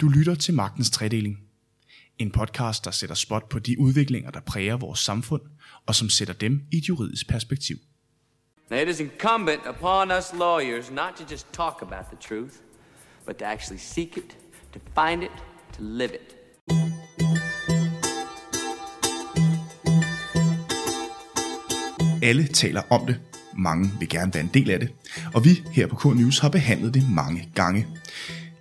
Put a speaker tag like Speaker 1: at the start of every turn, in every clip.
Speaker 1: Du lytter til Magtens Tredeling. En podcast, der sætter spot på de udviklinger, der præger vores samfund, og som sætter dem i et juridisk perspektiv.
Speaker 2: Now, it is incumbent upon us lawyers not to just talk about the truth, but to actually seek it, to find it, to live it.
Speaker 1: Alle taler om det. Mange vil gerne være en del af det. Og vi her på K-News har behandlet det mange gange.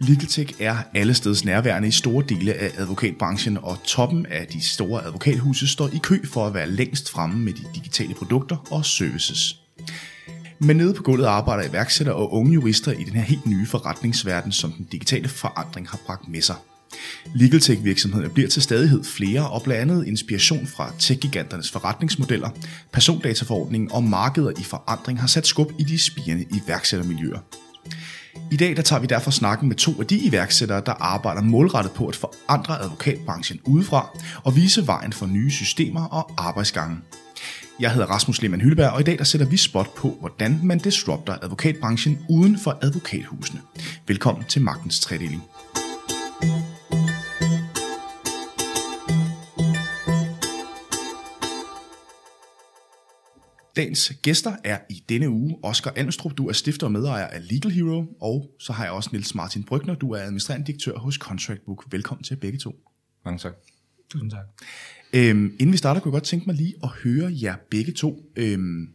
Speaker 1: LegalTech er alle steds nærværende i store dele af advokatbranchen, og toppen af de store advokathuse står i kø for at være længst fremme med de digitale produkter og services. Men nede på gulvet arbejder iværksættere og unge jurister i den her helt nye forretningsverden, som den digitale forandring har bragt med sig. LegalTech virksomhederne bliver til stadighed flere, og blandt andet inspiration fra tech-giganternes forretningsmodeller, persondataforordningen og markeder i forandring har sat skub i de spirende iværksættermiljøer. I dag der tager vi derfor snakken med to af de iværksættere, der arbejder målrettet på at forandre advokatbranchen udefra og vise vejen for nye systemer og arbejdsgange. Jeg hedder Rasmus Lehmann Hylberg, og i dag der sætter vi spot på, hvordan man disrupter advokatbranchen uden for advokathusene. Velkommen til Magtens Tredeling. Dagens gæster er i denne uge Oscar Almstrup, du er stifter og medejer af Legal Hero, og så har jeg også Niels Martin Brygner, du er administrerende direktør hos Contract Book. Velkommen til begge to.
Speaker 3: Mange tak.
Speaker 4: Tusind tak.
Speaker 1: Øhm, inden vi starter, kunne jeg godt tænke mig lige at høre jer begge to. Øhm,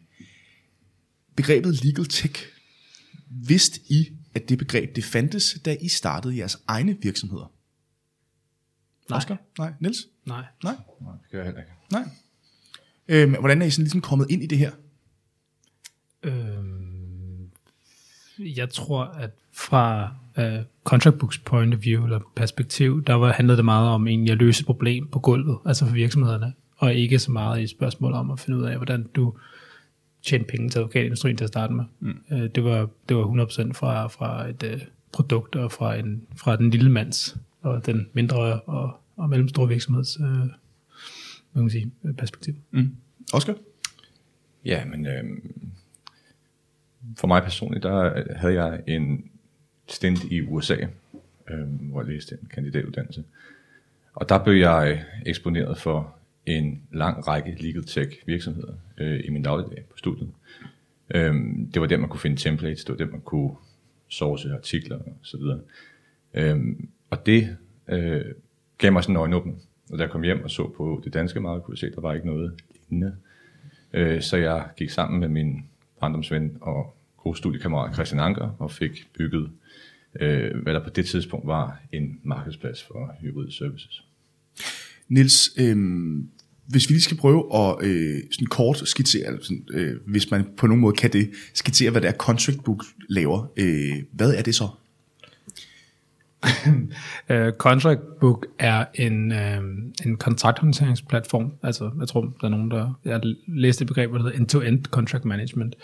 Speaker 1: begrebet legal tech, vidste I, at det begreb det fandtes, da I startede jeres egne virksomheder?
Speaker 4: Nej.
Speaker 1: Oscar? Nej. Niels?
Speaker 4: Nej.
Speaker 1: Nej.
Speaker 3: Nej, det gør jeg heller ikke.
Speaker 1: Nej. Øhm, hvordan er I sådan ligesom kommet ind i det her?
Speaker 4: Øhm, jeg tror, at fra uh, contract books point of view, eller perspektiv, der var, handlede det meget om egentlig at løse et problem på gulvet, altså for virksomhederne, og ikke så meget i spørgsmål om at finde ud af, hvordan du tjener penge til advokatindustrien til at starte med. Mm. Uh, det, var, det var 100% fra, fra et uh, produkt og fra, en, fra den lille mands og den mindre og, og mellemstore virksomheds uh, hvad kan man sige, perspektiv.
Speaker 1: Mm. Oscar?
Speaker 3: Ja, men øh, for mig personligt, der havde jeg en stint i USA, øh, hvor jeg læste en kandidatuddannelse. Og der blev jeg eksponeret for en lang række legal tech virksomheder øh, i min dagligdag på studiet. Øh, det var der, man kunne finde templates, det var der, man kunne source artikler og så videre. Øh, og det øh, gav mig sådan en øjenåbning. Og da jeg kom hjem og så på det danske marked, kunne jeg se, at der var ikke noget lignende. Øh, så jeg gik sammen med min barndomsven og gode studiekammerat Christian Anker og fik bygget, øh, hvad der på det tidspunkt var en markedsplads for juridisk services.
Speaker 1: Nils, øh, hvis vi lige skal prøve at øh, sådan kort skitsere, altså sådan, øh, hvis man på nogen måde kan det, skitsere, hvad det er, Contract Book laver. Øh, hvad er det så?
Speaker 4: Øh, uh, Contract Book er en, øh, en kontrakthåndteringsplatform. Altså, jeg tror, der er nogen, der... Jeg har læst det begreb, der hedder End-to-End Contract Management,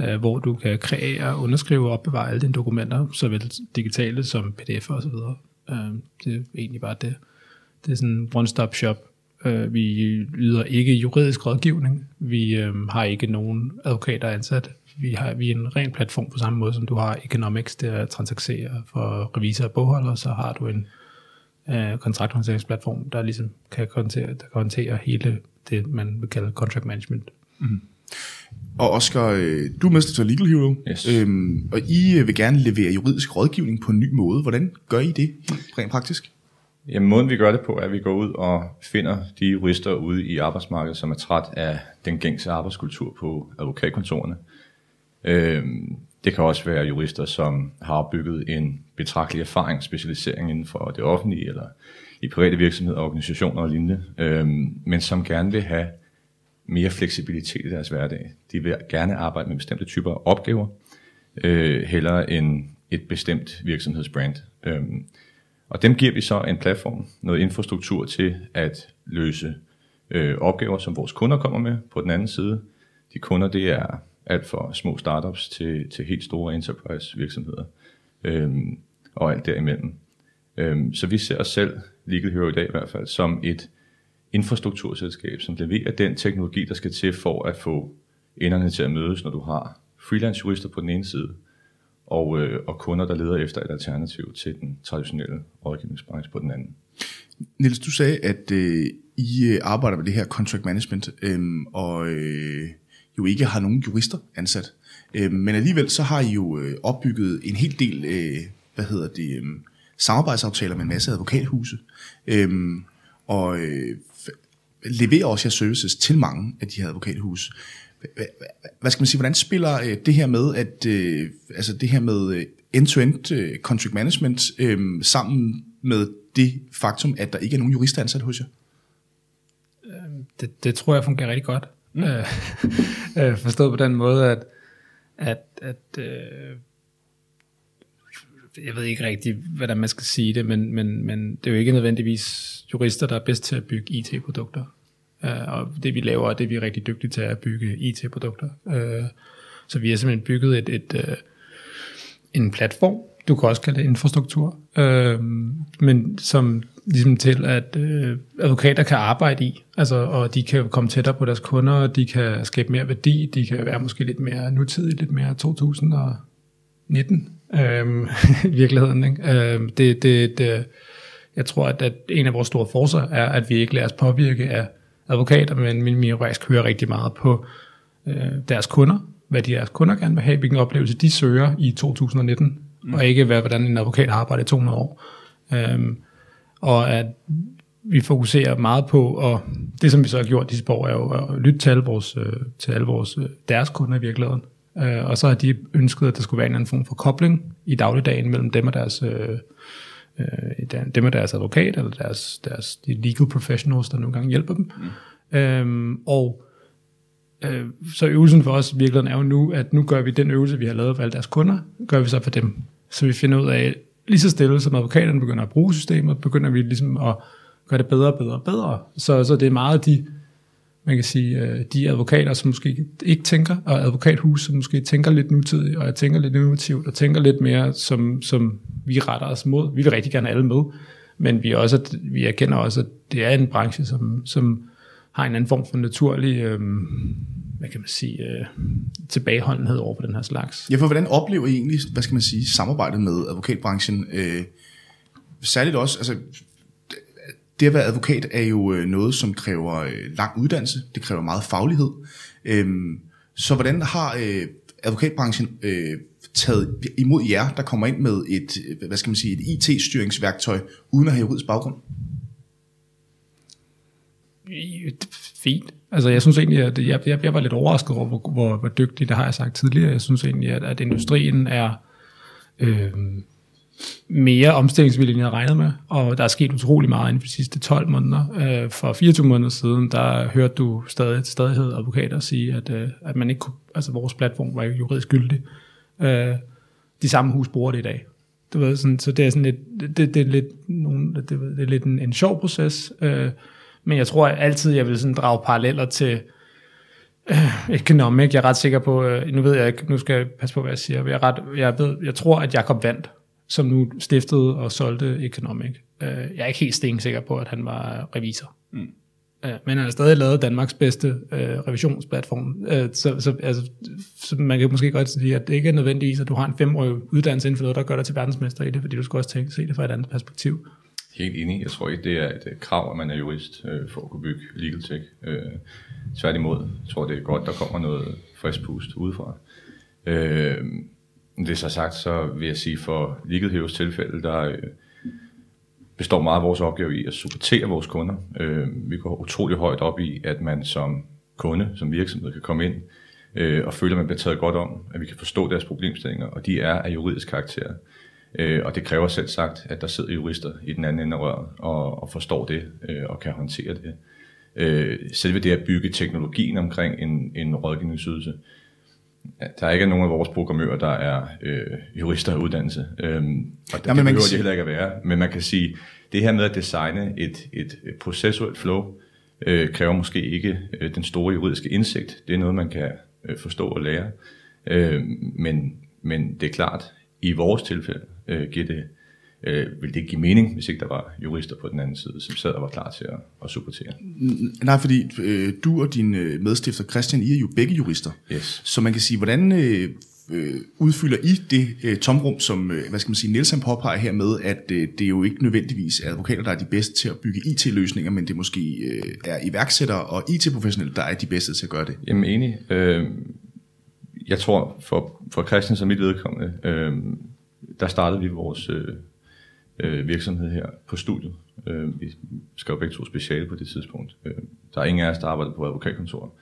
Speaker 4: øh, hvor du kan kreere, underskrive og opbevare alle dine dokumenter, såvel digitale som pdf og så videre. Øh, det er egentlig bare det. Det er sådan en one-stop shop. Øh, vi yder ikke juridisk rådgivning. Vi øh, har ikke nogen advokater ansat vi har vi er en ren platform på samme måde, som du har Economics, der transakserer for revisor og bogholder, så har du en øh, kontrakthåndteringsplatform, der ligesom kan håndtere, der kan håndtere hele det, man vil kalde contract management.
Speaker 1: Mm. Og Oscar, øh, du er mester til Legal Hero,
Speaker 3: Yes.
Speaker 1: øhm, og I øh, vil gerne levere juridisk rådgivning på en ny måde. Hvordan gør I det helt rent praktisk?
Speaker 3: Jamen, måden vi gør det på, er, at vi går ud og finder de jurister ude i arbejdsmarkedet, som er træt af den gængse arbejdskultur på advokatkontorerne. Øhm, det kan også være jurister, som har opbygget en betragtelig erfaring, specialisering inden for det offentlige, eller i private virksomheder, organisationer og lignende, øhm, men som gerne vil have mere fleksibilitet i deres hverdag. De vil gerne arbejde med bestemte typer af opgaver, øh, hellere end et bestemt virksomhedsbrand. Øhm, og dem giver vi så en platform, noget infrastruktur til at løse øh, opgaver, som vores kunder kommer med på den anden side. De kunder, det er alt fra små startups til, til helt store enterprise virksomheder, øhm, og alt derimellem. Øhm, så vi ser os selv, Legal Hero i dag i hvert fald, som et infrastrukturselskab, som leverer den teknologi, der skal til for at få enderne til at mødes, når du har freelance jurister på den ene side, og, øh, og kunder, der leder efter et alternativ til den traditionelle rådgivningsbranche på den anden.
Speaker 1: Niels, du sagde, at øh, I øh, arbejder med det her contract management, øh, og øh, jo ikke har nogen jurister ansat. Øh, men alligevel så har I jo øh, opbygget en hel del, øh, hvad hedder det, øh, samarbejdsaftaler med en masse advokathuse, øh, og øh, leverer også jeres services til mange af de her advokathuse. Hvad skal man sige, hvordan spiller øh, det her med, at øh, altså det her med øh, end-to-end øh, contract management øh, sammen med det faktum, at der ikke er nogen jurister ansat hos jer?
Speaker 4: Øhm, det, det tror jeg fungerer rigtig godt. Mm. Øh, forstået på den måde, at, at, at øh, jeg ved ikke rigtig, hvordan man skal sige det, men, men, men det er jo ikke nødvendigvis jurister, der er bedst til at bygge IT-produkter. Øh, og det vi laver, det vi er rigtig dygtige til at bygge IT-produkter. Øh, så vi har simpelthen bygget et, et, øh, en platform, du kan også kalde det infrastruktur, øh, men som ligesom til, at uh, advokater kan arbejde i, altså, og de kan komme tættere på deres kunder, de kan skabe mere værdi, de kan være måske lidt mere nutidige, lidt mere 2019 øhm, i virkeligheden. Ikke? Øhm, det, det, det, jeg tror, at, at en af vores store forser er, at vi ikke lader os påvirke af advokater, men vi faktisk hører rigtig meget på øh, deres kunder, hvad de deres kunder gerne vil have, hvilken oplevelse de søger i 2019, mm. og ikke hvad, hvordan en advokat har arbejdet i 200 år. Øhm, og at vi fokuserer meget på, og det som vi så har gjort disse år, er jo at lytte til alle vores, øh, til alle vores øh, deres kunder i virkeligheden. Øh, og så har de ønsket, at der skulle være en anden form for kobling i dagligdagen mellem dem og deres, dem og deres advokat, eller deres, deres de legal professionals, der nogle gange hjælper dem. Mm. Øhm, og øh, så øvelsen for os virkelig er jo nu, at nu gør vi den øvelse, vi har lavet for alle deres kunder, gør vi så for dem. Så vi finder ud af, lige så stille som advokaterne begynder at bruge systemet, begynder vi ligesom at gøre det bedre og bedre og bedre. Så, så det er meget de man kan sige, øh, de advokater, som måske ikke tænker, og advokathus, som måske tænker lidt nutidigt, og jeg tænker lidt innovativt, og tænker lidt mere, som, som vi retter os mod. Vi vil rigtig gerne alle med, men vi, også, vi erkender også, at det er en branche, som, som har en anden form for naturlig, øhm, hvad kan man sige, øh, tilbageholdenhed over på den her slags.
Speaker 1: Ja, for hvordan oplever I egentlig, hvad skal man sige, samarbejdet med advokatbranchen? Øh, særligt også, altså det at være advokat er jo øh, noget, som kræver øh, lang uddannelse. Det kræver meget faglighed. Øh, så hvordan har øh, advokatbranchen øh, taget imod jer, der kommer ind med et, hvad skal man sige, et IT-styringsværktøj, uden at have juridisk baggrund?
Speaker 4: Fint. Altså jeg synes egentlig, at jeg, jeg, jeg var lidt overrasket over, hvor, hvor, hvor dygtig, det har jeg sagt tidligere. Jeg synes egentlig, at, at industrien er... Øh, mere omstillingsvillig, end jeg havde regnet med, og der er sket utrolig meget inden for de sidste 12 måneder. Øh, for 24 måneder siden, der hørte du stadig stadighed advokater sige, at, øh, at man ikke kunne, altså vores platform var ikke juridisk gyldig. Øh, de samme hus bruger det i dag. Du ved, sådan, så det er sådan lidt, det, det er lidt, nogen, det, det er lidt en, en sjov proces, øh, men jeg tror at altid, jeg vil sådan drage paralleller til economic. Jeg er ret sikker på, nu ved jeg ikke, nu skal jeg passe på, hvad jeg siger, jeg, er ret, jeg, ved, jeg tror, at Jacob vandt som nu stiftede og solgte Economic. Uh, jeg er ikke helt stensikker på, at han var revisor. Mm. Uh, men han har stadig lavet Danmarks bedste uh, revisionsplatform. Uh, så, så, altså, så man kan måske godt sige, at det ikke er nødvendigvis, at du har en femårig uddannelse inden for noget, der gør dig til verdensmester i det, fordi du skal også tænke, se det fra et andet perspektiv.
Speaker 3: Helt enig. Jeg tror ikke, det er et øh, krav, at man er jurist øh, for at kunne bygge legal tech. Øh, tværtimod, jeg tror, det er godt, der kommer noget frisk pust udefra. Øh, det er så sagt, så vil jeg sige, for Legal tilfælde, der øh, består meget af vores opgave i at supportere vores kunder. Øh, vi går utrolig højt op i, at man som kunde, som virksomhed kan komme ind øh, og føle, at man bliver taget godt om, at vi kan forstå deres problemstillinger, og de er af juridisk karakter og det kræver selv sagt, at der sidder jurister i den anden ende af røret og, og forstår det og kan håndtere det. selve det at bygge teknologien omkring en, en rådgivningsydelse, der er ikke nogen af vores programmører, der er øh, jurister af uddannelse. Øhm, og det, ja, det behøver de heller ikke at være. Men man kan sige, det her med at designe et, et, et processuelt flow, øh, kræver måske ikke øh, den store juridiske indsigt. Det er noget, man kan øh, forstå og lære. Øh, men, men det er klart, i vores tilfælde øh, giver det øh, vil det ikke give mening, hvis ikke der var jurister på den anden side, som sad og var klar til at, at supportere?
Speaker 1: Nej, fordi øh, du og din øh, medstifter Christian, I er jo begge jurister.
Speaker 3: Yes.
Speaker 1: Så man kan sige, hvordan, øh, øh, udfylder I det øh, tomrum, som øh, hvad skal man sige, Niels han påpeger her med, at øh, det er jo ikke nødvendigvis er advokater, der er de bedste til at bygge IT-løsninger, men det måske øh, er iværksættere og IT-professionelle, der er de bedste til at gøre det.
Speaker 3: Jamen enig. Øh, jeg tror, for, for Christian som mit vedkommende, øh, der startede vi vores øh, øh, virksomhed her på studiet. Øh, vi skrev begge to speciale på det tidspunkt. Øh, der er ingen af os, der arbejder på advokatkontor.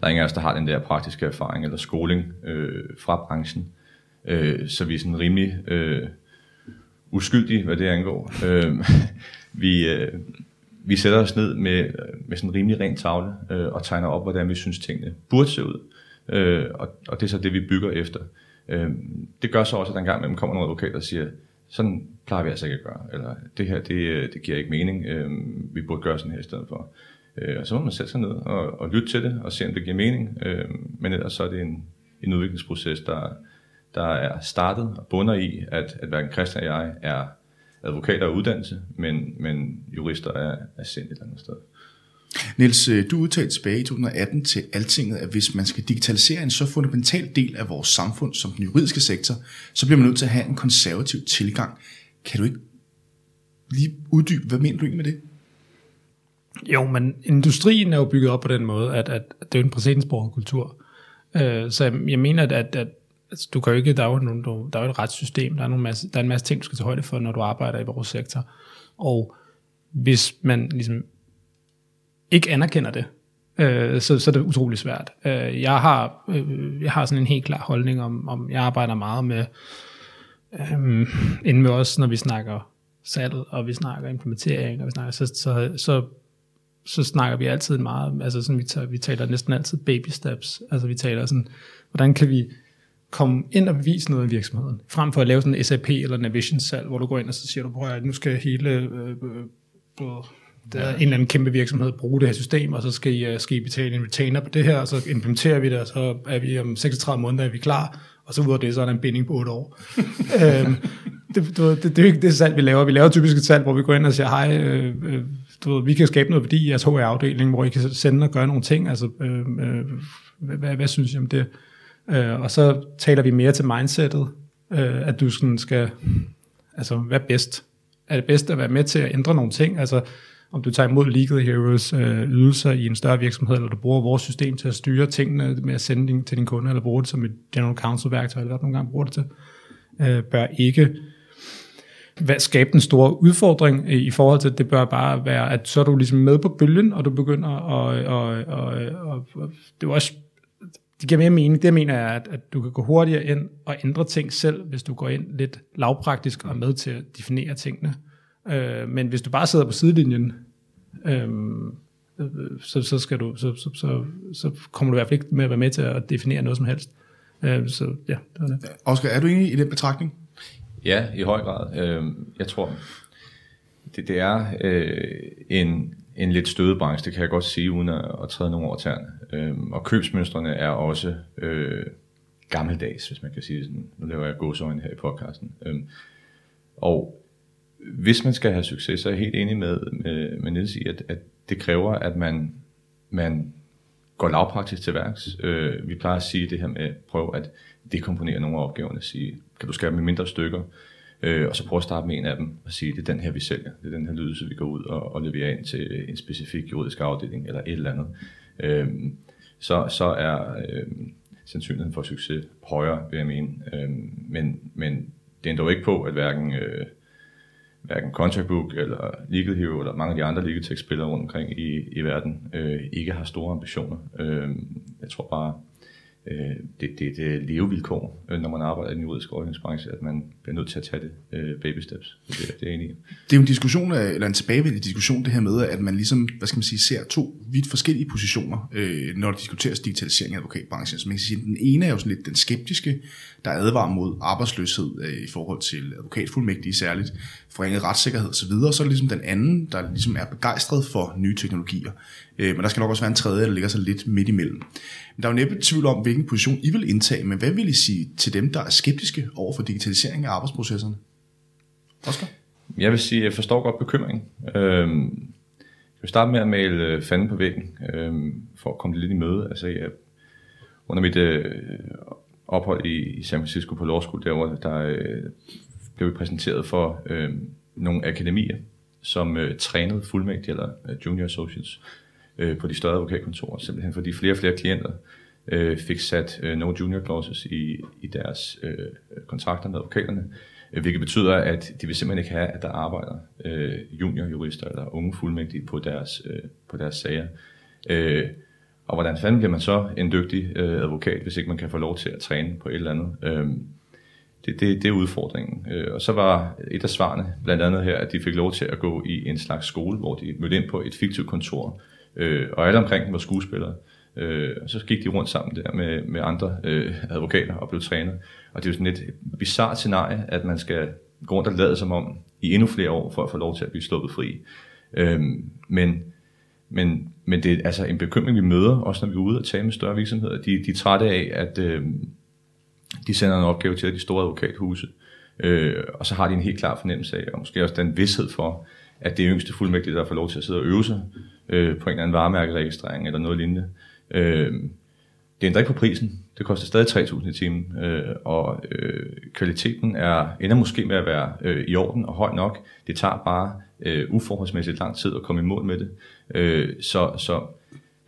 Speaker 3: Der er ingen af os, der har den der praktiske erfaring eller skoling øh, fra branchen. Øh, så vi er sådan rimelig øh, uskyldige, hvad det angår. Øh, vi, øh, vi sætter os ned med, med sådan en rimelig ren tavle øh, og tegner op, hvordan vi synes tingene burde se ud. Øh, og, og det er så det, vi bygger efter. Øh, det gør så også, at der engang imellem kommer nogle advokater og siger, sådan plejer vi altså ikke at gøre, eller det her, det, øh, det giver ikke mening, øh, vi burde gøre sådan her i stedet for. Øh, og så må man sætte sig ned og, og lytte til det, og se om det giver mening, øh, men ellers så er det en, en udviklingsproces, der, der er startet og bunder i, at, at hverken Christian og jeg er advokater af uddannelse, men, men jurister er, er sendt et eller andet sted.
Speaker 1: Niels, øh, du udtalte tilbage i 2018 til Altinget, at hvis man skal digitalisere en så fundamental del af vores samfund som den juridiske sektor, så bliver man nødt til at have en konservativ tilgang. Kan du ikke lige uddybe, hvad mener du egentlig med det?
Speaker 4: Jo, men industrien er jo bygget op på den måde, at, at, at det er en præcedensbordet kultur. Øh, så jeg, jeg mener, at, at, at altså, du kan jo ikke, der er jo, nogle, der er jo et retssystem, der er, nogle masse, der er en masse ting, du skal tage højde for, når du arbejder i vores sektor. Og hvis man ligesom ikke anerkender det, øh, så, så er det utrolig svært. Øh, jeg, har, øh, jeg har sådan en helt klar holdning om, om jeg arbejder meget med, øh, inden med os, når vi snakker salg, og vi snakker implementering, og vi snakker, så, så, så, så snakker vi altid meget, altså sådan, vi, tager, vi taler næsten altid baby steps, altså vi taler sådan, hvordan kan vi komme ind og bevise noget i virksomheden, frem for at lave sådan en SAP eller Navision salg, hvor du går ind og så siger du, prøv at nu skal hele øh, øh, der er en eller anden kæmpe virksomhed bruge det her system, og så skal I, øh, skal I betale en retainer på det her, og så implementerer vi det, og så er vi om 36 måneder, er vi klar, og så ud af det, så er der en binding på 8 år. øhm, det, du, det, det, er jo ikke det salg, vi laver. Vi laver typisk et salg, hvor vi går ind og siger, hej, øh, øh, du, vi kan skabe noget værdi i jeres HR-afdeling, hvor I kan sende og gøre nogle ting. Altså, øh, øh, hvad, hvad, hvad synes I om det? Øh, og så taler vi mere til mindsetet, øh, at du sådan skal, altså, hvad bedst? Er det bedst at være med til at ændre nogle ting? Altså, om du tager imod Legal Heroes øh, ydelser i en større virksomhed, eller du bruger vores system til at styre tingene med at sende din, til din kunde, eller bruger det som et general counsel værktøj, eller hvad du nogle gange bruger det til, øh, bør ikke hvad, skabe den store udfordring øh, i forhold til, at det bør bare være, at så er du ligesom med på bølgen, og du begynder at, og, og, og, og det er også det giver mere mening. Det mener jeg, at, at du kan gå hurtigere ind og ændre ting selv, hvis du går ind lidt lavpraktisk og er med til at definere tingene. Øh, men hvis du bare sidder på sidelinjen, øh, så, så, skal du, så, så, så, så kommer du i hvert fald ikke med at være med til at definere noget som helst. Øh, så ja, det var det.
Speaker 1: Oscar, er du enig i den betragtning?
Speaker 3: Ja, i høj grad. Øh, jeg tror, det, det er øh, en, en lidt stødet branche, det kan jeg godt sige, uden at, at træde nogen over tæerne. Øh, og købsmønstrene er også øh, gammeldags, hvis man kan sige sådan. Nu laver jeg gåsøjne her i podcasten. Øh, og hvis man skal have succes, så er jeg helt enig med, med, med Niels i, at, at det kræver, at man, man går lavpraktisk til værks. Øh, vi plejer at sige det her med, prøv at dekomponere nogle af opgaverne, sige, kan du skære dem i mindre stykker, øh, og så prøve at starte med en af dem og sige, det er den her, vi sælger, det er den her lydelse, vi går ud og, og leverer ind til en specifik juridisk afdeling, eller et eller andet. Øh, så, så er øh, sandsynligheden for succes højere, vil jeg mene. Øh, men, men det ændrer jo ikke på, at hverken øh, hverken Contract Book eller Legal Hero eller mange af de andre legal tech spillere rundt omkring i, i verden øh, ikke har store ambitioner. Øh, jeg tror bare, øh, det, det, det er levevilkår, øh, når man arbejder i den juridiske rådgivningsbranche, at man bliver nødt til at tage det øh, baby steps. Det, det er jeg enig i.
Speaker 1: Det er jo en diskussion, eller en tilbagevendende diskussion, det her med, at man ligesom, hvad skal man sige, ser to vidt forskellige positioner, øh, når der diskuteres digitalisering af advokatbranchen. Så man kan sige, den ene er jo sådan lidt den skeptiske, der advarer mod arbejdsløshed øh, i forhold til advokatfuldmægtige særligt, forringet retssikkerhed osv., og så er det ligesom den anden, der ligesom er begejstret for nye teknologier. Øh, men der skal nok også være en tredje, der ligger så lidt midt imellem. Men der er jo næppe tvivl om, hvilken position I vil indtage, men hvad vil I sige til dem, der er skeptiske over for digitalisering af arbejdsprocesserne? Oscar?
Speaker 3: Jeg vil sige, at jeg forstår godt bekymringen. Øhm, jeg vil starte med at male øh, fanden på væggen, øhm, for at komme lidt i møde. Altså, jeg, under mit øh, ophold i, i San Francisco på Law School, der, hvor der øh, blev vi præsenteret for øh, nogle akademier, som øh, trænede fuldmægtige eller øh, junior associates øh, på de større advokatkontorer, simpelthen fordi flere og flere klienter øh, fik sat øh, no junior clauses i, i deres øh, kontrakter med advokaterne, øh, hvilket betyder, at de vil simpelthen ikke have, at der arbejder øh, juniorjurister eller unge fuldmægtige på deres, øh, på deres sager. Øh, og hvordan fanden bliver man så en dygtig øh, advokat, hvis ikke man kan få lov til at træne på et eller andet? Øh, det, det, det er udfordringen. Øh, og så var et af svarene blandt andet her, at de fik lov til at gå i en slags skole, hvor de mødte ind på et fiktivt kontor, øh, og alle omkring dem var skuespillere. Øh, og så gik de rundt sammen der med, med andre øh, advokater og blev trænet. Og det er jo sådan et bizart scenarie, at man skal gå rundt og lade som om i endnu flere år, for at få lov til at blive sluppet fri. Øh, men, men, men det er altså en bekymring, vi møder, også når vi er ude og tale med større virksomheder. De, de er trætte af, at øh, de sender en opgave til de store advokathuse, øh, og så har de en helt klar fornemmelse af, og måske også den vidshed for, at det er yngste fuldmægtige, der får lov til at sidde og øve sig øh, på en eller anden varemærkeregistrering eller noget lignende. Øh, det ændrer ikke på prisen. Det koster stadig 3.000 i timen, øh, og øh, kvaliteten er ender måske med at være øh, i orden og høj nok. Det tager bare øh, uforholdsmæssigt lang tid at komme i mål med det. Øh, så, så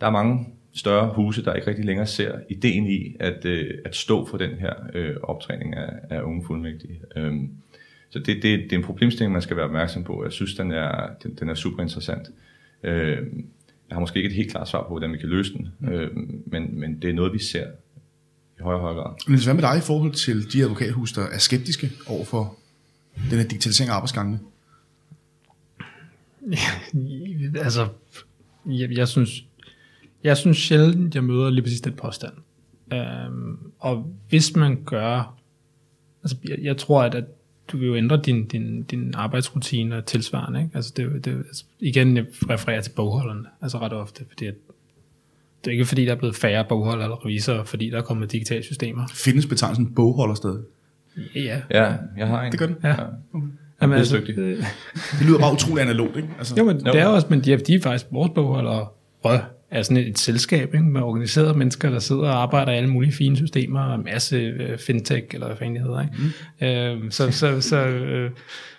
Speaker 3: der er mange større huse, der ikke rigtig længere ser ideen i at, øh, at stå for den her øh, optræning af, af unge fuldmægtige. Øh, så det, det, det er en problemstilling, man skal være opmærksom på. Jeg synes, den er, den, den er super interessant. Øh, jeg har måske ikke et helt klart svar på, hvordan vi kan løse den, mm. øh, men, men det er noget, vi ser i højere og højere grad.
Speaker 1: Men hvad med dig i forhold til de advokathus, der er skeptiske over for den her digitalisering af arbejdsgangene?
Speaker 4: Ja, altså, jeg, jeg synes, jeg synes sjældent, jeg møder lige præcis den påstand. Øhm, og hvis man gør, altså jeg, jeg tror, at, at du vil jo ændre din, din, din arbejdsrutine tilsvarende. Ikke? Altså det, det, altså igen, jeg refererer til bogholderne, altså ret ofte, fordi at, det er ikke fordi, der er blevet færre bogholder eller revisorer, fordi der er kommet digitale systemer.
Speaker 1: Findes betegnelsen bogholder stadig?
Speaker 4: Ja.
Speaker 3: Ja, jeg har en.
Speaker 1: Det gør den.
Speaker 4: Ja.
Speaker 3: Ja.
Speaker 4: Jamen,
Speaker 3: er
Speaker 4: altså,
Speaker 3: dygtig.
Speaker 4: øh,
Speaker 1: Det lyder bare utrolig analogt, ikke? Altså,
Speaker 4: jo, men
Speaker 3: Jo.
Speaker 4: det er også, men de er, de er faktisk vores bogholdere er sådan et, selskab ikke, med organiserede mennesker, der sidder og arbejder i alle mulige fine systemer, og en masse øh, fintech, eller hvad fanden det hedder. Ikke? Mm. Øh, så, så, så, øh,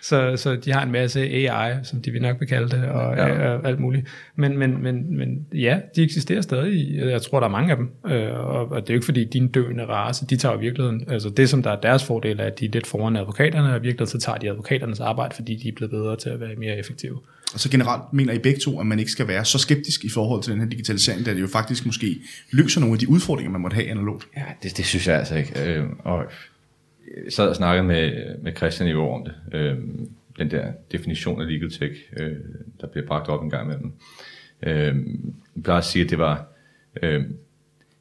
Speaker 4: så, så de har en masse AI, som de vil nok vil kalde det, og
Speaker 3: Ja.
Speaker 4: øh, alt muligt. Men, men, men, men ja, de eksisterer stadig. Jeg tror, der er mange af dem. Øh, og, og det er jo ikke fordi, din døende race, de tager jo i virkeligheden, altså det som der er deres fordel er, at de er lidt foran advokaterne, og i virkeligheden så tager de advokaternes arbejde, fordi de er blevet bedre til at være mere effektive.
Speaker 1: Og så generelt mener I begge to, at man ikke skal være så skeptisk i forhold til den her digitalisering, da det jo faktisk måske løser nogle af de udfordringer, man måtte have analogt.
Speaker 3: Ja, det, det synes jeg altså ikke. Øh, og jeg sad og snakkede med, med Christian i går om det. Øh, den der definition af legal tech, øh, der bliver bragt op en gang imellem. Øh, jeg plejer at sige, at det var øh,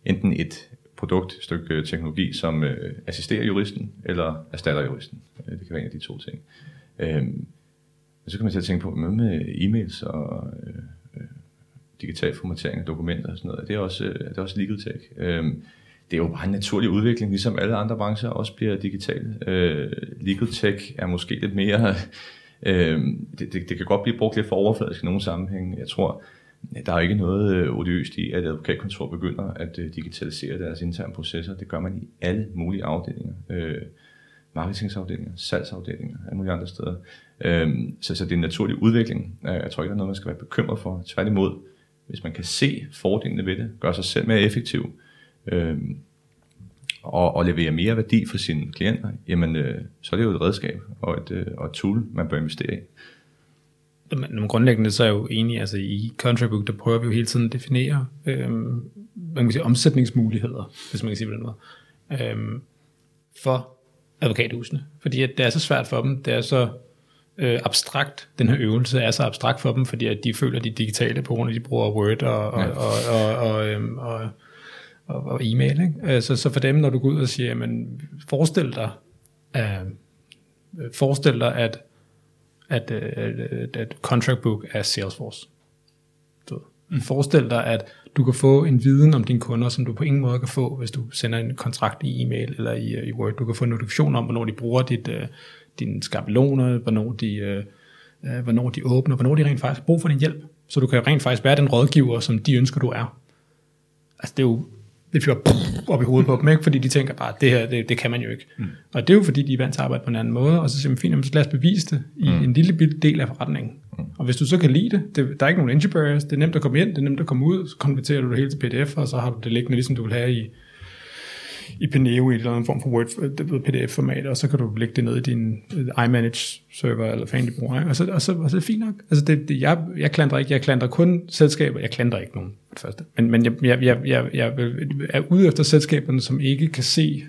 Speaker 3: enten et produkt, et stykke øh, teknologi, som øh, assisterer juristen, eller erstatter juristen. Øh, Det kan være en af de to ting. Øh, så kan man til at tænke på, hvad med e-mails og øh, øh digital formatering af dokumenter og sådan noget. Det øh, er også, det er også legal tech. Øh, det er jo bare en naturlig udvikling, ligesom alle andre brancher også bliver digitale. Øh, legal tech er måske lidt mere... Øh, det, det, det kan godt blive brugt lidt for overfladisk i nogle sammenhænge. Jeg tror, der er ikke noget øh, odiøst i, at advokatkontor begynder at øh, digitalisere deres interne processer. Det gør man i alle mulige afdelinger. Øh, marketingsafdelinger, salgsafdelinger, alle mulige andre steder. Øh, så, så det er en naturlig udvikling. Øh, jeg tror ikke, der er noget, man skal være bekymret for. Tværtimod, hvis man kan se fordelene ved det, gøre sig selv mere effektiv, øhm, og, og levere mere værdi for sine klienter, jamen øh, så er det jo et redskab og et, øh, og et tool, man bør investere i.
Speaker 4: Men, grundlæggende så er jeg jo enig, altså i Contract Book, der prøver vi jo hele tiden at definere øhm, man kan sige, omsætningsmuligheder, hvis man kan sige på den måde, øhm, for advokathusene. Fordi at det er så svært for dem, det er så øh, abstrakt, den her øvelse er så abstrakt for dem, fordi at de føler, de er digitale på grund af, at de bruger Word og, og,
Speaker 3: Ja.
Speaker 4: og, og, og, øhm, og, og, og e-mail. Ikke? Øh, Så, så for dem, når du går ud og siger, jamen, forestil dig, øh, forestil dig, at at, øh, at, at contract book er Salesforce. Du. Mm. Forestil dig, at du kan få en viden om dine kunder, som du på ingen måde kan få, hvis du sender en kontrakt i e-mail eller i, øh, i Word. Du kan få en notifikation om, hvornår de bruger dit, øh, dine skabeloner, hvornår de, øh, hvornår de åbner, hvornår de rent faktisk har brug for din hjælp. Så du kan rent faktisk være den rådgiver, som de ønsker, du er. Altså det er jo det fyrer op i hovedet på dem, ikke? fordi de tænker bare, det her, det, det kan man jo ikke. Mm. Og det er jo fordi, de er vant til at arbejde på en anden måde, og så siger man, fint, så lad os bevise det i mm. en lille bitte del af forretningen. Mm. Og hvis du så kan lide det, det, der er ikke nogen entry barriers, det er nemt at komme ind, det er nemt at komme ud, så konverterer du det hele til pdf, og så har du det liggende, ligesom du vil have i, i Pineo i en eller anden form for Word, PDF-format, og så kan du lægge det ned i din øh, iManage-server, eller hvad du bruger, og så, og, så, og så er det fint nok. Altså det, det, jeg, jeg klandrer ikke, jeg klandrer kun selskaber, jeg klandrer ikke nogen, det første. Men, men jeg, jeg, jeg, jeg, jeg er ude efter selskaberne, som ikke kan se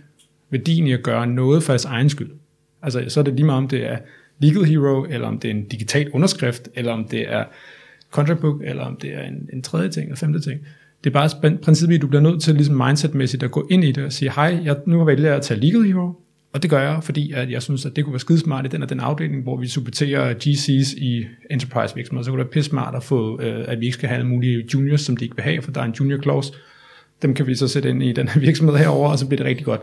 Speaker 4: værdien i at gøre noget for deres egen skyld. Altså så er det lige meget, om det er Legal Hero, eller om det er en digital underskrift, eller om det er contract book, eller om det er en, en tredje ting, eller femte ting. Det er bare princippet, at du bliver nødt til ligesom mindsetmæssigt at gå ind i det og sige, hej, jeg nu vælger jeg at tage Legal Hero, og det gør jeg, fordi at jeg synes, at det kunne være skidesmart i den og den afdeling, hvor vi supporterer GC's i enterprise virksomheder. Så kunne det være pisse smart at få, øh, at vi ikke skal have alle mulige juniors, som de ikke vil have, for der er en junior clause. Dem kan vi så sætte ind i den her virksomhed herover, og så bliver det rigtig godt.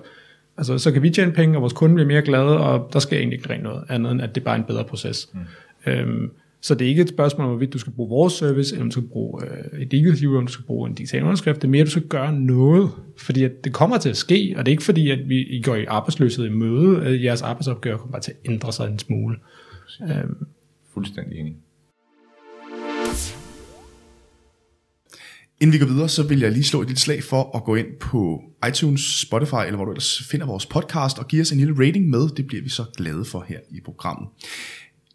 Speaker 4: Altså, så kan vi tjene penge, og vores kunde bliver mere glade, og der skal egentlig ikke rent noget andet, end at det er bare en bedre proces. Mm. Øhm, så det er ikke et spørgsmål om, hvorvidt du skal bruge vores service, eller om du skal bruge øh, et digitalt eller om du skal bruge en digital underskrift. Det er mere, at du skal gøre noget, fordi at det kommer til at ske, og det er ikke fordi, at vi I går i arbejdsløshed i møde, at jeres arbejdsopgave kommer bare til at ændre sig en smule.
Speaker 3: Øhm. Fuldstændig enig.
Speaker 1: Inden vi går videre, så vil jeg lige slå et lille slag for at gå ind på iTunes, Spotify, eller hvor du ellers finder vores podcast, og give os en lille rating med. Det bliver vi så glade for her i programmet.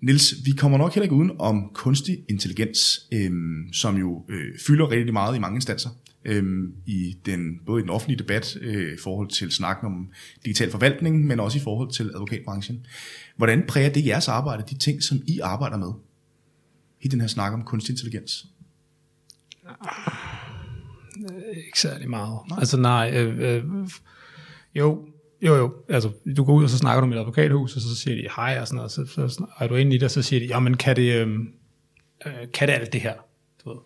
Speaker 1: Nils, vi kommer nok heller ikke uden om kunstig intelligens, øhm, som jo øh, fylder rigtig meget i mange instanser. Øhm, i den, både i den offentlige debat øh, i forhold til snakken om digital forvaltning, men også i forhold til advokatbranchen. Hvordan præger det jeres arbejde, de ting, som I arbejder med, i den her snak om kunstig intelligens?
Speaker 4: Øh, ikke særlig meget. Nej. Altså nej, øh, øh, jo, jo, jo. Altså, du går ud, og så snakker du med et advokathus, og så siger de hej, og sådan noget, så, så, så er du inde i det, og så siger de, jamen, kan det, øhm, øh, kan det alt det her? Du ved.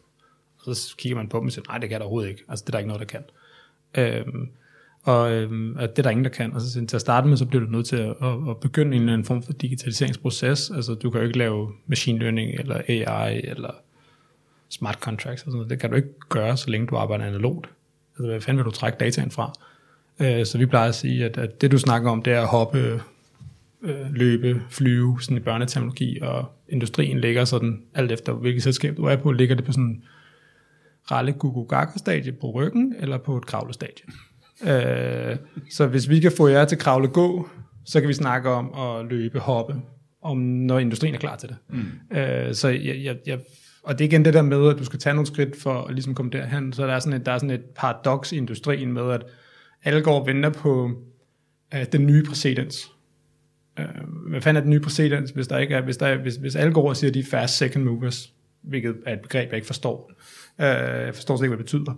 Speaker 4: Og så kigger man på dem og siger, nej, det kan der overhovedet ikke. Altså, det er der ikke noget, der kan. Øhm, og øh, at det er der ingen, der kan. Og så til at starte med, så bliver du nødt til at, at, at begynde en eller anden form for digitaliseringsproces. Altså, du kan jo ikke lave machine learning, eller AI, eller smart contracts, og sådan noget. det kan du ikke gøre, så længe du arbejder analogt. Altså, hvad fanden vil du trække dataen fra? Øh, så vi plejer at sige, at, at det du snakker om, det er at hoppe, øh, løbe, flyve, sådan i børneteknologi, og industrien ligger sådan, alt efter hvilket selskab du er på, ligger det på sådan ralle stadie på ryggen, eller på et kravlestadie. Øh, så hvis vi kan få jer til kravle gå, så kan vi snakke om at løbe, hoppe, om når industrien er klar til det. Mm. Øh, så jeg, jeg, jeg, og det er igen det der med, at du skal tage nogle skridt for at ligesom komme derhen. Så der er sådan et, der er sådan et paradoks i industrien med, at alle går og venter på uh, den nye præcedens. Uh, hvad fanden er den nye præcedens, hvis der ikke er, hvis, der er, hvis, hvis alle går og siger, at de er fast second movers, hvilket er et begreb, jeg ikke forstår. Uh, jeg forstår slet ikke, hvad det betyder.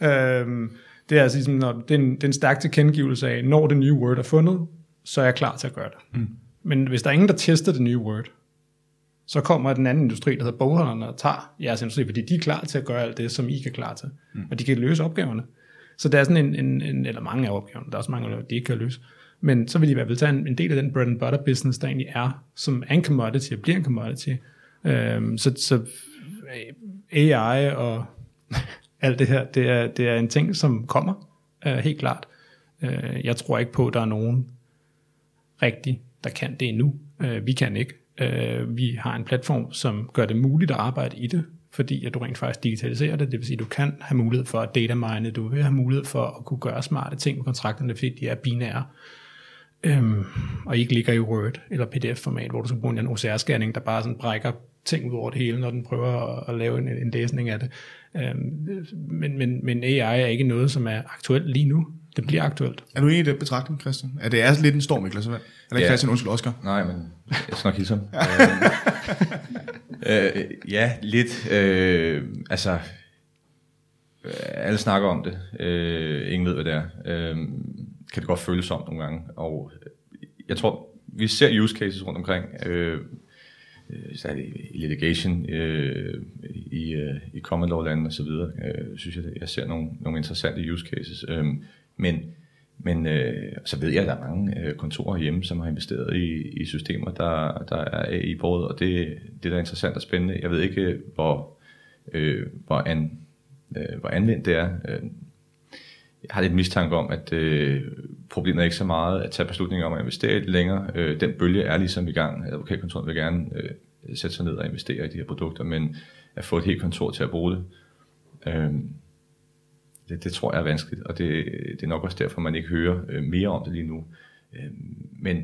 Speaker 4: Uh, det er altså ligesom, når, det, er en, det er en stærk tilkendegivelse af, når det nye word er fundet, så er jeg klar til at gøre det. Mm. Men hvis der er ingen, der tester det nye word, så kommer den anden industri, der hedder bogholderne, og tager jeres industri, fordi de er klar til at gøre alt det, som I ikke er klar til. Mm. Og de kan løse opgaverne. Så der er sådan en, en, en eller mange af opgaverne, der er også mange, der de ikke kan løse. Men så vil de i hvert fald tage en, en del af den bread and butter business, der egentlig er, som er en commodity og bliver en commodity. Øhm, så, så øh, AI og alt det her, det er, det er en ting, som kommer, øh, helt klart. Øh, jeg tror ikke på, at der er nogen rigtig, der kan det endnu. Øh, vi kan ikke. Øh, vi har en platform, som gør det muligt at arbejde i det, fordi at du rent faktisk digitaliserer det, det vil sige, at du kan have mulighed for at data mine, du vil have mulighed for at kunne gøre smarte ting med kontrakterne, fordi de er binære, øhm, og ikke ligger i Word eller PDF-format, hvor du skal bruge en OCR-scanning, der bare sådan brækker ting ud over det hele, når den prøver at, at lave en, en læsning af det. Øhm, men, men, men AI er ikke noget, som er aktuelt lige nu. Det bliver aktuelt.
Speaker 1: Er du enig i det betragtning, Christian? Er det er lidt en storm i klassevand? Eller ja. Christian, undskyld, Oscar?
Speaker 3: Nej, men jeg skal nok hilse ham. øh, ja, lidt. Øh, altså, øh, alle snakker om det. Øh, ingen ved, hvad det er. Øh, kan det godt føles som nogle gange. Og jeg tror, vi ser use cases rundt omkring. Øh, øh i litigation øh, i, øh, i common law lande og så videre, øh, synes jeg, jeg ser nogle, nogle interessante use cases. Øh, men men øh, så ved jeg, at der er mange øh, kontorer hjemme, som har investeret i, i systemer, der, der er i bordet, og det, det der er interessant og spændende. Jeg ved ikke, hvor, øh, hvor, an, øh, hvor anvendt det er. Øh, jeg har lidt mistanke om, at øh, problemet er ikke så meget at tage beslutninger om at investere lidt længere. Øh, den bølge er ligesom i gang. Advokatkontoret vil gerne øh, sætte sig ned og investere i de her produkter, men at få et helt kontor til at bruge det, øh, det, det tror jeg er vanskeligt, og det, det er nok også derfor, man ikke hører øh, mere om det lige nu. Øh, men,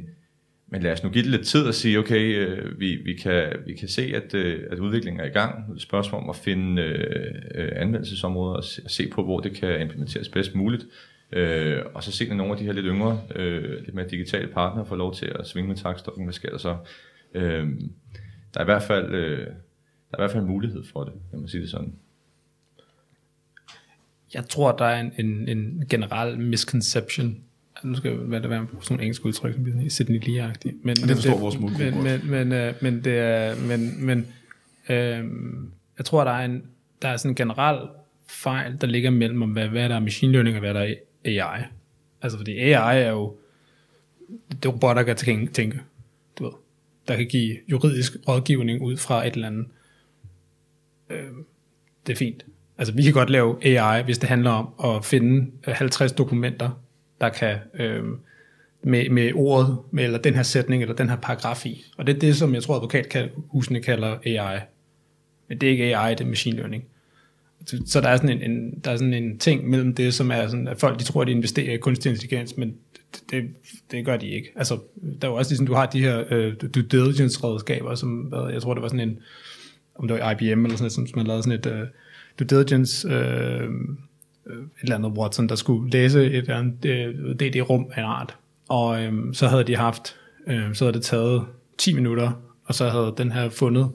Speaker 3: men lad os nu give det lidt tid og sige, okay, øh, vi, vi, kan, vi kan se, at, øh, at udviklingen er i gang. Det er spørgsmål om at finde øh, øh anvendelsesområder og se, se på, hvor det kan implementeres bedst muligt. Øh, og så se, når nogle af de her lidt yngre, øh, lidt mere digitale partnere får lov til at svinge med takstokken, hvad sker der så? Øh, der er i hvert fald... Øh, der er i hvert fald en mulighed for det, kan man sige det sådan.
Speaker 4: Jeg tror, der er en, en, en generel misconception. Nu skal det være sådan nogle engelske udtryk, som bliver Sydney lee
Speaker 1: men det forstår det, vores målgruppe
Speaker 4: men, men, men, øh, men, det er, men, men øh, jeg tror, der er, en, der er sådan en generel fejl, der ligger mellem, om hvad, hvad der er machine learning og hvad der er AI. Altså fordi AI er jo det er robotter, der kan tænke, du ved, der kan give juridisk rådgivning ud fra et eller andet øh, det er fint. Altså vi kan godt lave AI, hvis det handler om at finde øh, 50 dokumenter, der kan øh, med, med ordet, med, eller den her sætning, eller den her paragraf i. Og det er det, som jeg tror advokathusene kalder AI. Men det er ikke AI, det er machine learning. Så der er sådan en, en, der er sådan en ting mellem det, som er sådan, at folk de tror, at de investerer i kunstig intelligens, men det, det, det gør de ikke. Altså, der er jo også ligesom, du har de her øh, due diligence redskaber, som jeg tror, det var sådan en, om det var IBM eller sådan noget, som man lavede sådan et øh, due diligence, uh, et eller andet Watson, der skulle læse et eller andet DD-rum af en art. Og um, så havde de haft, uh, så havde det taget 10 minutter, og så havde den her fundet,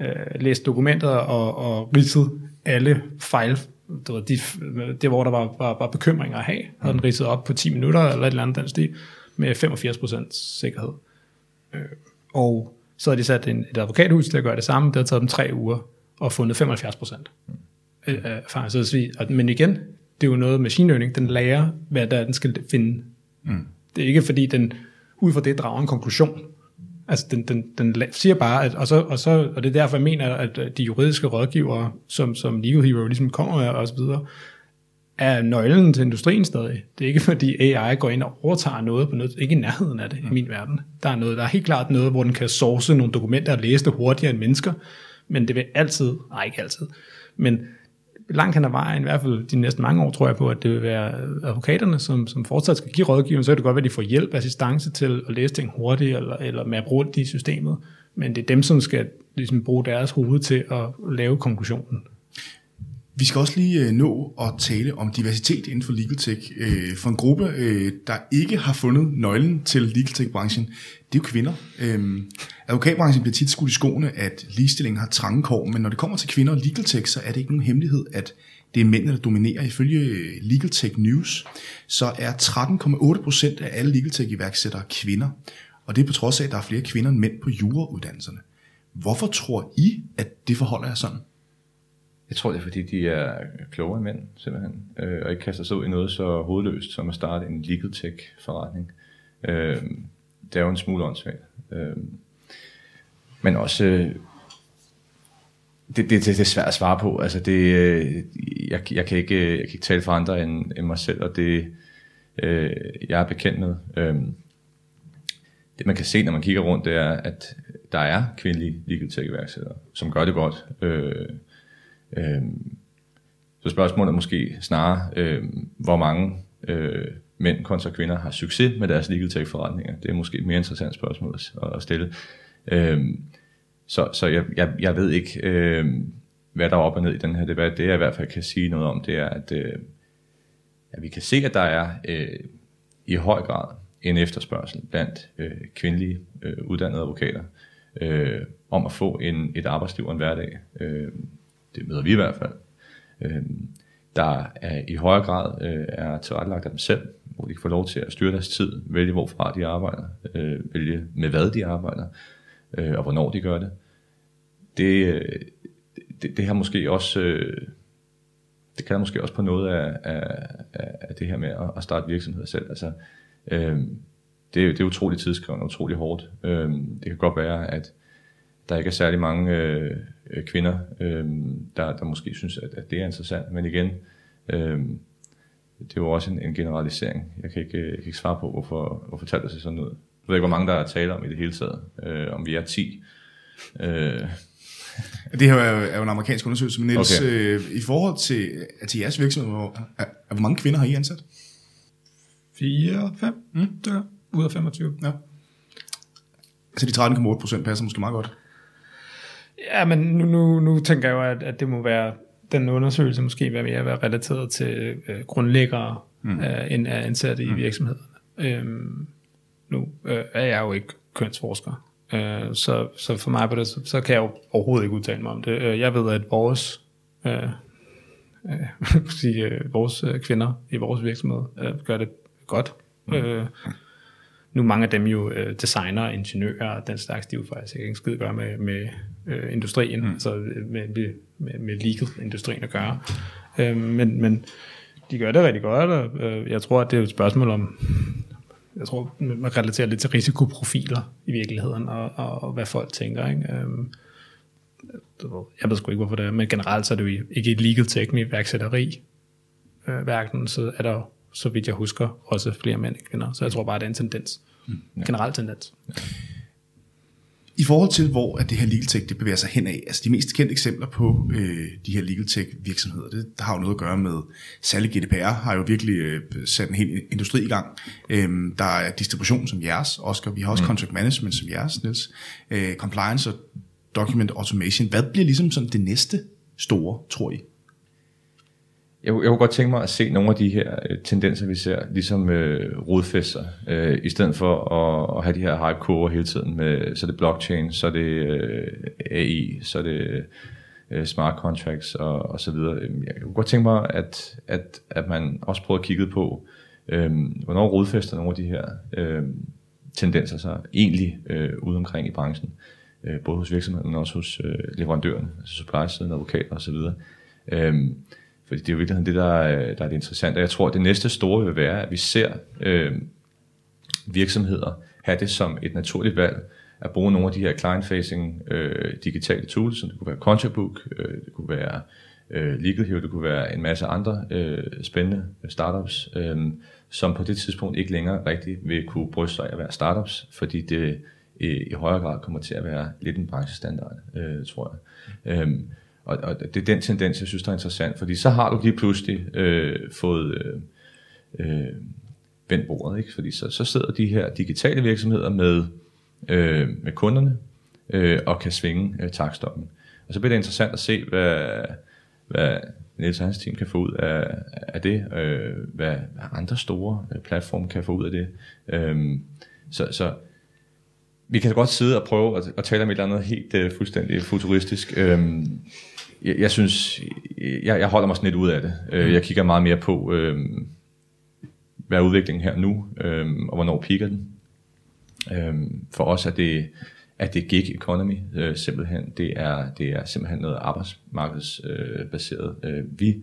Speaker 4: uh, læst dokumenter og, og ridset alle fejl, det, var de, det hvor der var, var, var bekymringer at have, havde den ridset op på 10 minutter, eller et eller andet den stil, med 85% sikkerhed. Uh, og så har de sat en, et advokathus til at gøre det samme. Det har taget dem tre uger og fundet 75 procent. Mm. Øh, men igen, det er jo noget machine learning, den lærer, hvad der den skal finde. Mm. Det er ikke fordi, den ud fra det drager en konklusion. Altså, den, den, den siger bare, at, og, så, og, så, og det er derfor, jeg mener, at de juridiske rådgivere, som, som Legal Hero ligesom kommer med, og så videre, er nøglen til industrien stadig. Det er ikke fordi AI går ind og overtager noget på noget, ikke i nærheden af det i min verden. Der er, noget, der er helt klart noget, hvor den kan source nogle dokumenter og læse det hurtigere end mennesker, men det vil altid, nej ikke altid, men langt hen ad vejen, i hvert fald de næste mange år, tror jeg på, at det vil være advokaterne, som, som fortsat skal give rådgivning, så kan det godt være, at de får hjælp, assistance til at læse ting hurtigt, eller, eller med at bruge det i systemet, men det er dem, som skal ligesom, bruge deres hoved til at lave konklusionen.
Speaker 1: Vi skal også lige øh, nå at tale om diversitet inden for legal tech. Øh, for en gruppe, øh, der ikke har fundet nøglen til legal tech-branchen, det er jo kvinder. Øhm, advokatbranchen bliver tit skudt i skoene, at ligestillingen har trange kår, men når det kommer til kvinder og legal tech, så er det ikke nogen hemmelighed, at det er mændene, der dominerer. Ifølge Legal Tech News, så er 13,8% af alle legal tech iværksættere kvinder. Og det er på trods af, at der er flere kvinder end mænd på jurauddannelserne. Hvorfor tror I, at det forholder jer sådan?
Speaker 3: Jeg tror, det er fordi, de er klogere end mænd, simpelthen, øh, og ikke kaster sig ud i noget så hovedløst, som at starte en legal tech forretning. Øh, det er jo en smule åndssvagt. Øh, men også, øh, det, det, det, det er svært at svare på. Altså det, øh, jeg, jeg, kan ikke, jeg kan ikke tale for andre end, end mig selv, og det, øh, jeg er bekendt med. Øh, det man kan se, når man kigger rundt, det er, at der er kvindelige legal tech iværksættere, som gør det godt. Øh, Øh, så spørgsmålet er måske snarere, øh, hvor mange øh, mænd kontra kvinder har succes med deres legal tech forretninger. Det er måske et mere interessant spørgsmål at, at stille. Øh, så så jeg, jeg, jeg ved ikke, øh, hvad der er op og ned i den her debat. Det jeg i hvert fald kan sige noget om, det er, at, øh, at vi kan se, at der er øh, i høj grad en efterspørgsel blandt øh, kvindelige øh, uddannede advokater øh, om at få en, et arbejdsliv og en hverdag. Øh, det møder vi i hvert fald, øh, der er i højere grad øh, er tilrettelagt af dem selv, hvor de kan få lov til at styre deres tid, vælge hvorfra de arbejder, øh, vælge med hvad de arbejder, øh, og hvornår de gør det. Det, øh, det, det har måske også, øh, det kan måske også på noget af, af, af det her med at, at starte virksomheder selv. Altså, øh, det, det er utroligt tidskrævende, utroligt hårdt. Øh, det kan godt være, at der ikke er særlig mange øh, øh, kvinder, øh, der, der måske synes, at, at det er interessant. Men igen, øh, det er jo også en, en generalisering. Jeg kan ikke, jeg kan ikke svare på, hvorfor, hvorfor taler det sig sådan ud. Jeg ved ikke, hvor mange der er tale om i det hele taget. Øh, om vi er 10. Øh,
Speaker 1: Det her er jo, er jo en amerikansk undersøgelse, men Niels,
Speaker 3: Okay.
Speaker 1: øh, i forhold til, til jeres virksomhed, hvor, er, er, hvor mange kvinder har I ansat?
Speaker 4: 4, 5 mm. ud af 25.
Speaker 1: Ja. Så de 13,8 procent passer måske meget godt.
Speaker 4: Ja, men nu, nu, nu tænker jeg jo, at, at det må være, den undersøgelse måske være mere være relateret til øh, grundlæggere, mm. øh, end er ansatte i virksomheden. Øhm, nu øh, er jeg jo ikke kønsforsker, øh, så, så for mig på det, så, så kan jeg jo overhovedet ikke udtale mig om det. Øh, Jeg ved, at vores, øh, øh, sige, øh, vores kvinder i vores virksomhed øh, gør det godt. Mm. Øh, nu er mange af dem jo øh, designer, ingeniører og den slags, de er jo faktisk ikke en skid gøre med, med øh, industrien, mm. altså øh, med, med, med, legal-industrien at gøre. Øh, men, men de gør det rigtig godt, og øh, jeg tror, at det er et spørgsmål om, jeg tror, man relaterer lidt til risikoprofiler i virkeligheden, og, og, og hvad folk tænker. Ikke? Ved, jeg ved sgu ikke, hvorfor det er, men generelt så er det jo ikke et legal tech med iværksætteri øh, verden, så er der så vidt jeg husker, også flere mænd end kvinder. Så jeg tror bare, det er en tendens. Generel tendens.
Speaker 1: I forhold til, hvor at det her legal tech det bevæger sig hen af, altså de mest kendte eksempler på øh, de her legal tech virksomheder, det, har jo noget at gøre med, særligt GDPR har jo virkelig øh, sat en hel industri i gang. Øhm, der er distribution som jeres, Oscar, vi har også mm. contract management som jeres, Niels, øh, compliance og document automation. Hvad bliver ligesom sådan det næste store, tror I?
Speaker 3: Jeg, jeg kunne godt tænke mig at se nogle af de her øh, tendenser, vi ser, ligesom øh, rodfester, øh, i stedet for at, at have de her hype-kurver hele tiden med, så er det blockchain, så er det øh, AI, så er det øh, smart contracts og, og så videre. Øhm, jeg kunne godt tænke mig, at, at, at man også prøver at kigge på, øh, hvornår rodfester nogle af de her øh, tendenser sig egentlig øh, ude omkring i branchen, øh, både hos virksomheden, men også hos øh, leverandøren, altså supply-siden, advokater osv. øh, fordi det er jo virkelig det, der er, der er det interessante. Jeg tror, at det næste store vil være, at vi ser øh, virksomheder have det som et naturligt valg at bruge nogle af de her client-facing øh, digitale tools, som det kunne være Contract Book, øh, det kunne være øh, Legal Hero, det kunne være en masse andre øh, spændende startups, øh, som på det tidspunkt ikke længere rigtig vil kunne bryste sig af at være startups, fordi det i, i højere grad kommer til at være lidt en branchestandard, øh, tror jeg. Øh, og, og det er den tendens, jeg synes, der er interessant, fordi så har du lige pludselig øh, fået øh, øh, vendt bordet, ikke? fordi så, så sidder de her digitale virksomheder med, øh, med kunderne øh, og kan svinge øh, takstokken. Og så bliver det interessant at se, hvad, hvad Niels og hans team kan få ud af, af det, øh, hvad, hvad andre store øh, platforme kan få ud af det. Øh, så, så vi kan godt sidde og prøve at, at tale om et eller andet helt uh, fuldstændig futuristisk. Øhm, jeg, jeg synes, jeg, jeg holder mig sådan lidt ud af det. Øh, jeg kigger meget mere på, øhm, hvad er udviklingen her nu, øhm, og hvornår piker den. Øhm, for os er det, er det gig economy øh, simpelthen. Det er, det er simpelthen noget arbejdsmarkedsbaseret, øh, øh, vi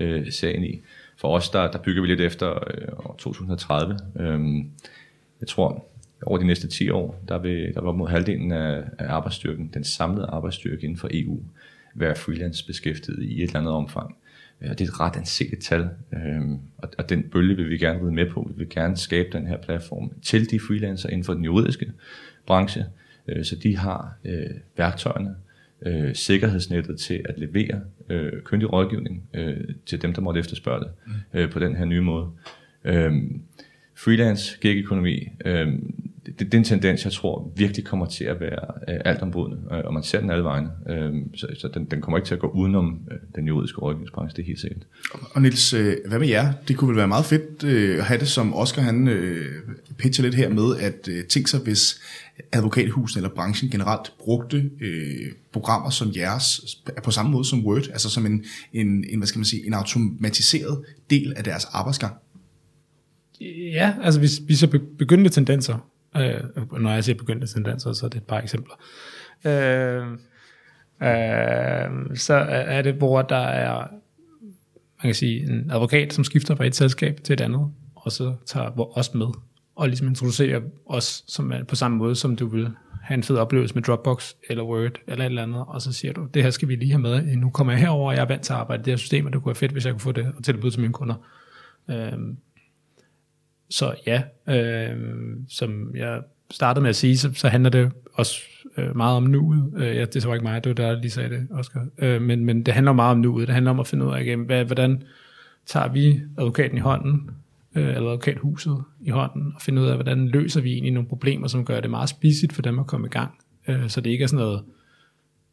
Speaker 3: øh, ser ind i. For os, der, der bygger vi lidt efter øh, år 2030. Øhm, jeg tror, over de næste 10 år, der vil, der vil op mod halvdelen af, af arbejdsstyrken, den samlede arbejdsstyrke inden for EU, være freelance beskæftiget i et eller andet omfang. Og det er et ret anseligt tal, øhm, og, den bølge vil vi gerne ride med på. Vi vil gerne skabe den her platform til de freelancer inden for den juridiske branche, øh, så de har øh, værktøjerne, øh, sikkerhedsnettet til at levere øh, kyndig rådgivning øh, til dem, der måtte efterspørge det øh, på den her nye måde. Øhm, freelance gig-økonomi, øh, det, det er en tendens, jeg tror virkelig kommer til at være øh, alt øh, og man ser den alle vegne. Øh, så så den, den kommer ikke til at gå udenom øh, den juridiske rådgivningsbranche, det er helt sikkert.
Speaker 1: Og Niels, øh, hvad med jer? Det kunne vel være meget fedt øh, at have det, som Oscar han øh, pitcher lidt her med, at øh, tænke sig, hvis advokathusen eller branchen generelt brugte øh, programmer som jeres på samme måde som Word, altså som en, en, en, hvad skal man sige, en automatiseret del af deres arbejdsgang.
Speaker 4: Ja, altså hvis vi så be- begyndte tendenser, øh, når jeg siger begyndte tendenser, så er det et par eksempler. Øh, øh, så er det, hvor der er man kan sige, en advokat, som skifter fra et selskab til et andet, og så tager os med, og ligesom introducerer os som på samme måde, som du vil have en fed oplevelse med Dropbox eller Word eller et eller andet, og så siger du, det her skal vi lige have med, nu kommer jeg herover, og jeg er vant til at arbejde i det her system, og det kunne være fedt, hvis jeg kunne få det og tilbyde til mine kunder. Øhm, så ja, øh, som jeg startede med at sige, så, så handler det også øh, meget om nuet. Øh, ja, det var ikke mig, det var der, der lige sagde det, Oscar. Øh, men, men det handler meget om nuet. Det handler om at finde ud af, igen, hvad, hvordan tager vi advokaten i hånden, øh, eller advokathuset i hånden, og finde ud af, hvordan løser vi egentlig nogle problemer, som gør det meget spidsigt for dem at komme i gang. Øh, så det ikke er sådan noget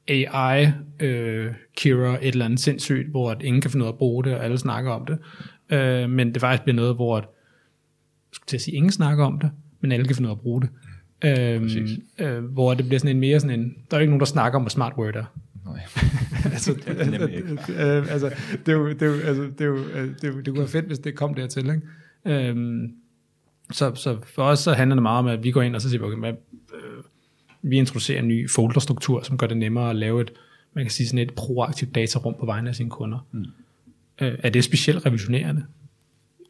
Speaker 4: AI, øh, Kira, et eller andet sindssygt, hvor at ingen kan finde ud af at bruge det, og alle snakker om det. Øh, men det faktisk bliver noget, hvor at, skulle til at sige, ingen snakker om det, men alle kan finde ud af at bruge det. Øhm, øh, hvor det bliver sådan en mere sådan en, der er ikke nogen, der snakker om, hvad smart word er.
Speaker 3: Nej.
Speaker 4: altså,
Speaker 3: Det er nemlig ikke.
Speaker 4: øh, altså, det, er jo, det, er jo, altså, det, er jo, øh, det, er jo, det kunne være fedt, hvis det kom dertil. Ikke? Øhm, så, så for os så handler det meget om, at vi går ind og så siger, vi, okay, hvad, øh, vi introducerer en ny folderstruktur, som gør det nemmere at lave et, man kan sige sådan et proaktivt datarum på vegne af sine kunder. Mm. Øh, er det specielt revolutionerende?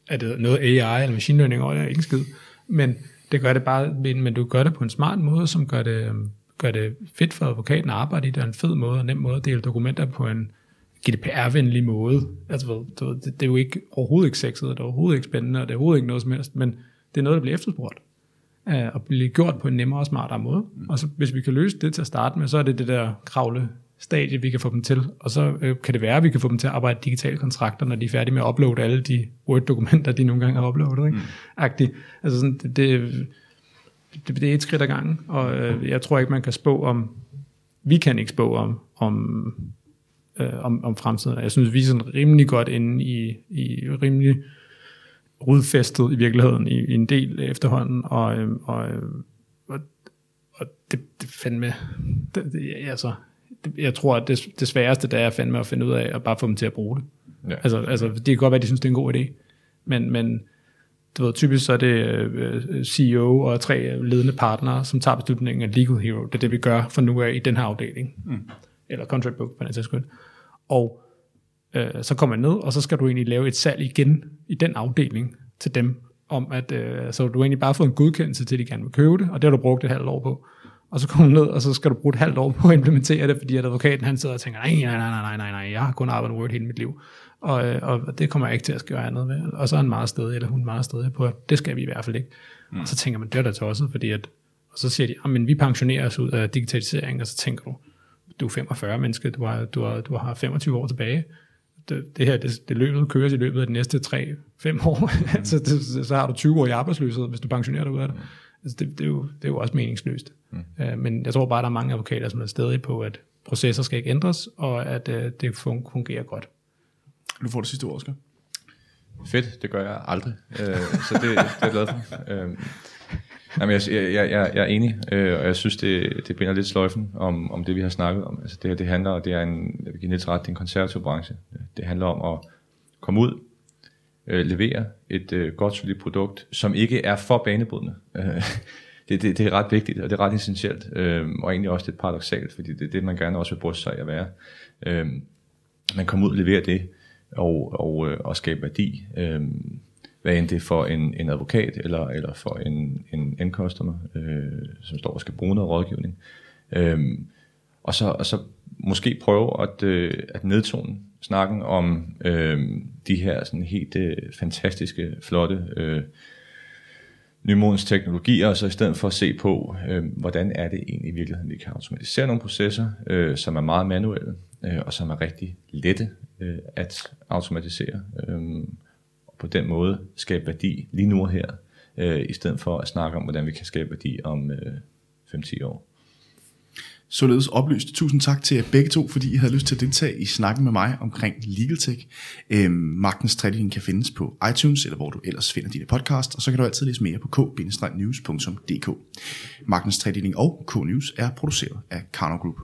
Speaker 4: Er det noget AI eller machine learning over? Jeg er ikke skid. Men det gør det bare, men, du gør det på en smart måde, som gør det, øhm, gør det fedt for advokaten at arbejde i. Det er en fed måde og nem måde at dele dokumenter på en GDPR-venlig måde. Altså, du, det, det, er jo ikke overhovedet ikke sexet, det er overhovedet ikke spændende, og det er overhovedet ikke noget som helst, men det er noget, der bliver efterspurgt øh, og blive gjort på en nemmere og smartere måde. Mm. Og så hvis vi kan løse det til at starte med, så er det det der kravle stadie, vi kan få dem til. Og så øh, kan det være, at vi kan få dem til at arbejde digitale kontrakter, når de er færdige med at uploade alle de Word-dokumenter, de nogle gange har uploadet. Ikke? Mm. Agtigt. Altså sådan, det, det, det, det er et skridt ad gangen, og øh, jeg tror ikke, man kan spå om, vi kan ikke spå om, om, øh, om, om fremtiden. Jeg synes, vi er sådan rimelig godt inde i, i rimelig rodfæstet i virkeligheden i, i en del efterhånden, og, øh, og, øh, og, og det, det fandme, det, det, altså, jeg tror, at det, det sværeste, det er fandme at finde ud af, at bare få dem til at bruge det.
Speaker 3: Ja.
Speaker 4: Altså, altså, det kan godt være, at de synes, det er en god idé, men, men du ved, typisk så er det øh, CEO og tre ledende partnere, som tager beslutningen af Legal Hero. Det er det, vi gør for nu af i den her afdeling. Mm. Eller Contract Book, på den sags. Og øh, så kommer man ned, og så skal du egentlig lave et salg igen i den afdeling til dem, om at øh, så du egentlig bare fået en godkendelse til, at de gerne vil købe det, og det har du brugt et halvt år på. Og så kommer du ned, og så skal du bruge et halvt år på at implementere det, fordi at advokaten han sidder og tænker, nej, nej, nej, nej, nej, nej, jeg har kun arbejdet med Word hele mit liv. Og, øh, og det kommer jeg ikke til at gøre andet med. Og så er han meget stedig, eller hun meget stedig på, at det skal vi i hvert fald ikke. Mm. Og så tænker man, det er da tosset, fordi at, og så siger de, "Ah, men vi pensionerer os ud af digitalisering, og så tænker du, du er 45 mennesker, du har, du har, du har 25 år tilbage. Det, det her, det, det løbet køres i løbet af de næste 3-5 år. Mm. så, det, så har du 20 år i arbejdsløshed, hvis du pensionerer dig ud af det. Altså det, det, er jo, det er jo også meningsløst. Mm. Uh, men jeg tror bare, der er mange advokater, som er stadig på, at processer skal ikke ændres, og at uh, det fun- fungerer godt.
Speaker 1: Du får det sidste ord, Oscar.
Speaker 3: Fedt, det gør jeg aldrig. Øh, så det, det er jeg glad for. Øh, jamen, jeg, jeg, jeg, jeg er enig, øh, og jeg synes, det, det binder lidt sløjfen om, om det, vi har snakket om. Altså, det her, det handler, det er en, jeg vil give lidt ret, det er en konservativ branche. Det handler om at komme ud, øh, levere et øh, godt, solidt produkt, som ikke er for banebrydende. Øh, det, det, det er ret vigtigt, og det er ret essentielt, øh, og egentlig også lidt paradoxalt, fordi det er det, man gerne også vil bryste sig af at være. Øh, man kommer ud og leverer det, og, og, øh, og skabe værdi. Øh, hvad end det er for en, en advokat eller, eller for en, en end customer, øh, som står og skal bruge noget rådgivning. Øh, og, så, og så måske prøve at, øh, at nedtone snakken om øh, de her sådan helt øh, fantastiske, flotte øh, nymodens teknologier, og så i stedet for at se på, øh, hvordan er det egentlig i virkeligheden, vi kan automatisere nogle processer, øh, som er meget manuelle, øh, og som er rigtig lette øh, at automatisere, øh, og på den måde skabe værdi lige nu og her, øh, i stedet for at snakke om, hvordan vi kan skabe værdi om øh, 5-10 år.
Speaker 1: Således oplyst. Tusind tak til jer begge to, fordi I havde lyst til at deltage i snakken med mig omkring Legal Tech. Øhm, Magtens Tredeling kan findes på iTunes, eller hvor du ellers finder dine podcast, og så kan du altid læse mere på k-news.dk. Magtens Tredeling og K-News er produceret af Karno Group.